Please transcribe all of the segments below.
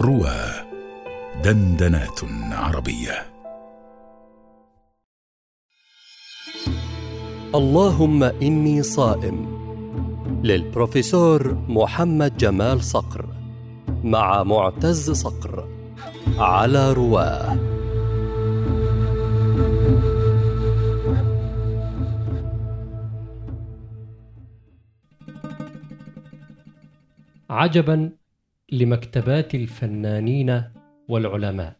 روى دندنات عربية. اللهم إني صائم. للبروفيسور محمد جمال صقر مع معتز صقر على رواه عجبا لمكتبات الفنانين والعلماء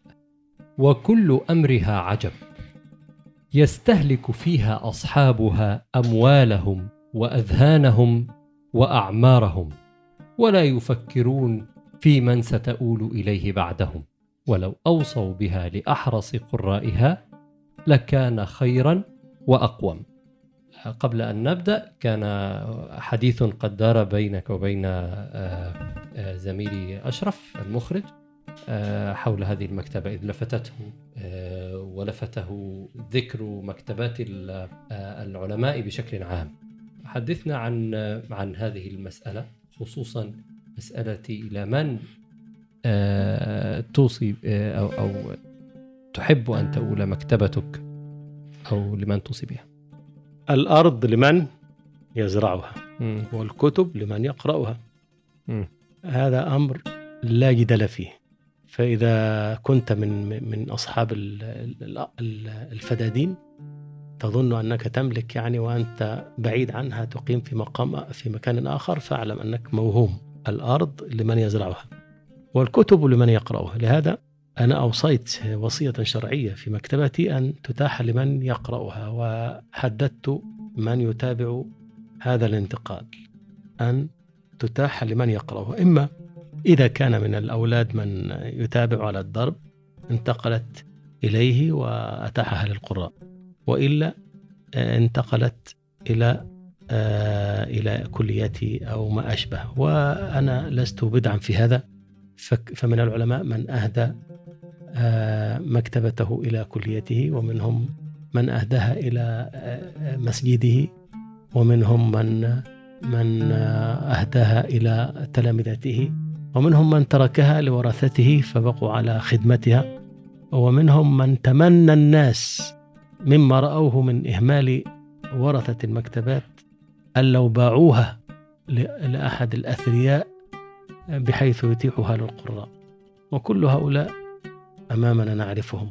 وكل أمرها عجب. يستهلك فيها أصحابها أموالهم وأذهانهم وأعمارهم ولا يفكرون في من ستؤول إليه بعدهم. ولو أوصوا بها لأحرص قرائها لكان خيرا وأقوم. قبل أن نبدأ كان حديث قد دار بينك وبين آه، زميلي أشرف المخرج آه، حول هذه المكتبة إذ لفتته ولفته ذكر مكتبات العلماء بشكل عام حدثنا عن عن هذه المسألة خصوصا مسألة إلى من توصي أو أو تحب أن تؤول مكتبتك أو لمن توصي بها الأرض لمن يزرعها مم. والكتب لمن يقرأها مم. هذا أمر لا جدل فيه. فإذا كنت من من أصحاب الفدادين تظن أنك تملك يعني وأنت بعيد عنها تقيم في مقام في مكان آخر فاعلم أنك موهوم الأرض لمن يزرعها والكتب لمن يقرأها. لهذا أنا أوصيت وصية شرعية في مكتبتي أن تتاح لمن يقرأها وحددت من يتابع هذا الانتقال أن تتاح لمن يقرأها. إما إذا كان من الأولاد من يتابع على الدرب انتقلت إليه وأتاحها للقراء. وإلا آه، انتقلت إلى آه، إلى كليتي أو ما أشبه. وأنا لست بدعا في هذا. فمن العلماء من أهدى آه، مكتبته إلى كليته ومنهم من أهداها إلى مسجده ومنهم من من أهداها إلى تلامذته ومنهم من تركها لورثته فبقوا على خدمتها ومنهم من تمنى الناس مما رأوه من إهمال ورثة المكتبات أن لو باعوها لأحد الأثرياء بحيث يتيحها للقراء. وكل هؤلاء أمامنا نعرفهم.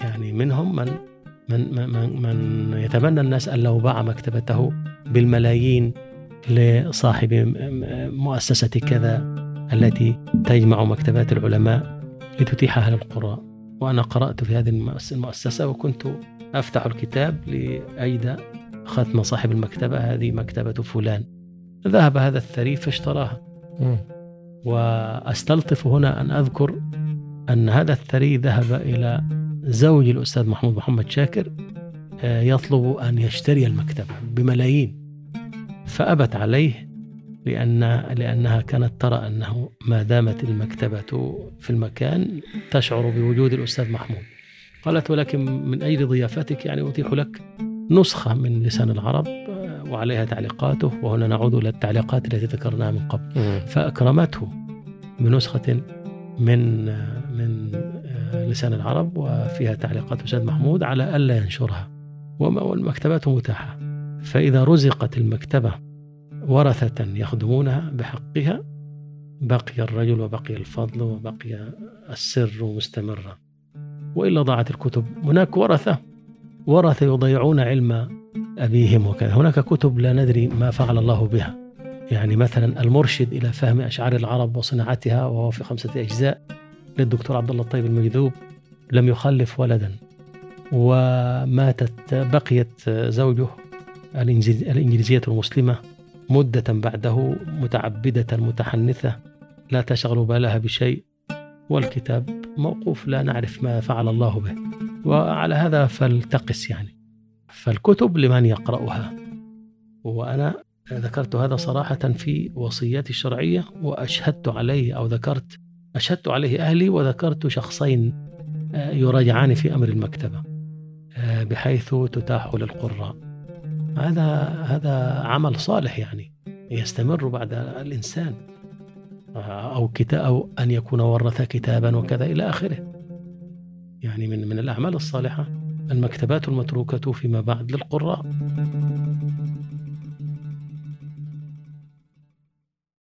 يعني منهم من من من, من يتمنى الناس أن لو باع مكتبته بالملايين لصاحب مؤسسة كذا التي تجمع مكتبات العلماء لتتيحها للقراء وأنا قرأت في هذه المؤسسة وكنت أفتح الكتاب لأيد ختم صاحب المكتبة هذه مكتبة فلان. ذهب هذا الثري فاشتراها. وأستلطف هنا أن أذكر أن هذا الثري ذهب إلى زوج الأستاذ محمود محمد شاكر آه، يطلب أن يشتري المكتبة بملايين. فأبت عليه لأن لأنها كانت ترى أنه ما دامت المكتبة في المكان تشعر بوجود الأستاذ محمود. قالت ولكن من أجل ضيافتك يعني أتيح لك نسخة من لسان العرب آه، وعليها تعليقاته وهنا نعود إلى التعليقات التي ذكرناها من قبل. فأكرمته بنسخة من من آه، لسان العرب وفيها تعليقات أستاذ محمود على ألا ينشرها. والمكتبات متاحة. فإذا رزقت المكتبة ورثة يخدمونها بحقها بقي الرجل وبقي الفضل وبقي السر مستمرا. وإلا ضاعت الكتب. هناك ورثة. ورثة يضيعون علم أبيهم وكذا. هناك كتب لا ندري ما فعل الله بها. يعني مثلا المرشد إلى فهم أشعار العرب وصناعتها وهو في خمسة أجزاء للدكتور عبد الله الطيب المجذوب لم يخلف ولدا. وماتت بقيت زوجه الإنجليزية المسلمة مدة بعده متعبدة متحنثة لا تشغل بالها بشيء والكتاب موقوف لا نعرف ما فعل الله به. وعلى هذا فلتقس يعني. فالكتب لمن يقرأها. وأنا ذكرت هذا صراحة في وصيتي الشرعية وأشهدت عليه أو ذكرت أشهدت عليه أهلي وذكرت شخصين آه، يراجعان في أمر المكتبة آه، بحيث تتاح للقراء. هذا هذا عمل صالح يعني يستمر بعد الإنسان. أو كتاب أو أن يكون ورث كتابا وكذا إلى آخره. يعني من من الأعمال الصالحة المكتبات المتروكة فيما بعد للقراء.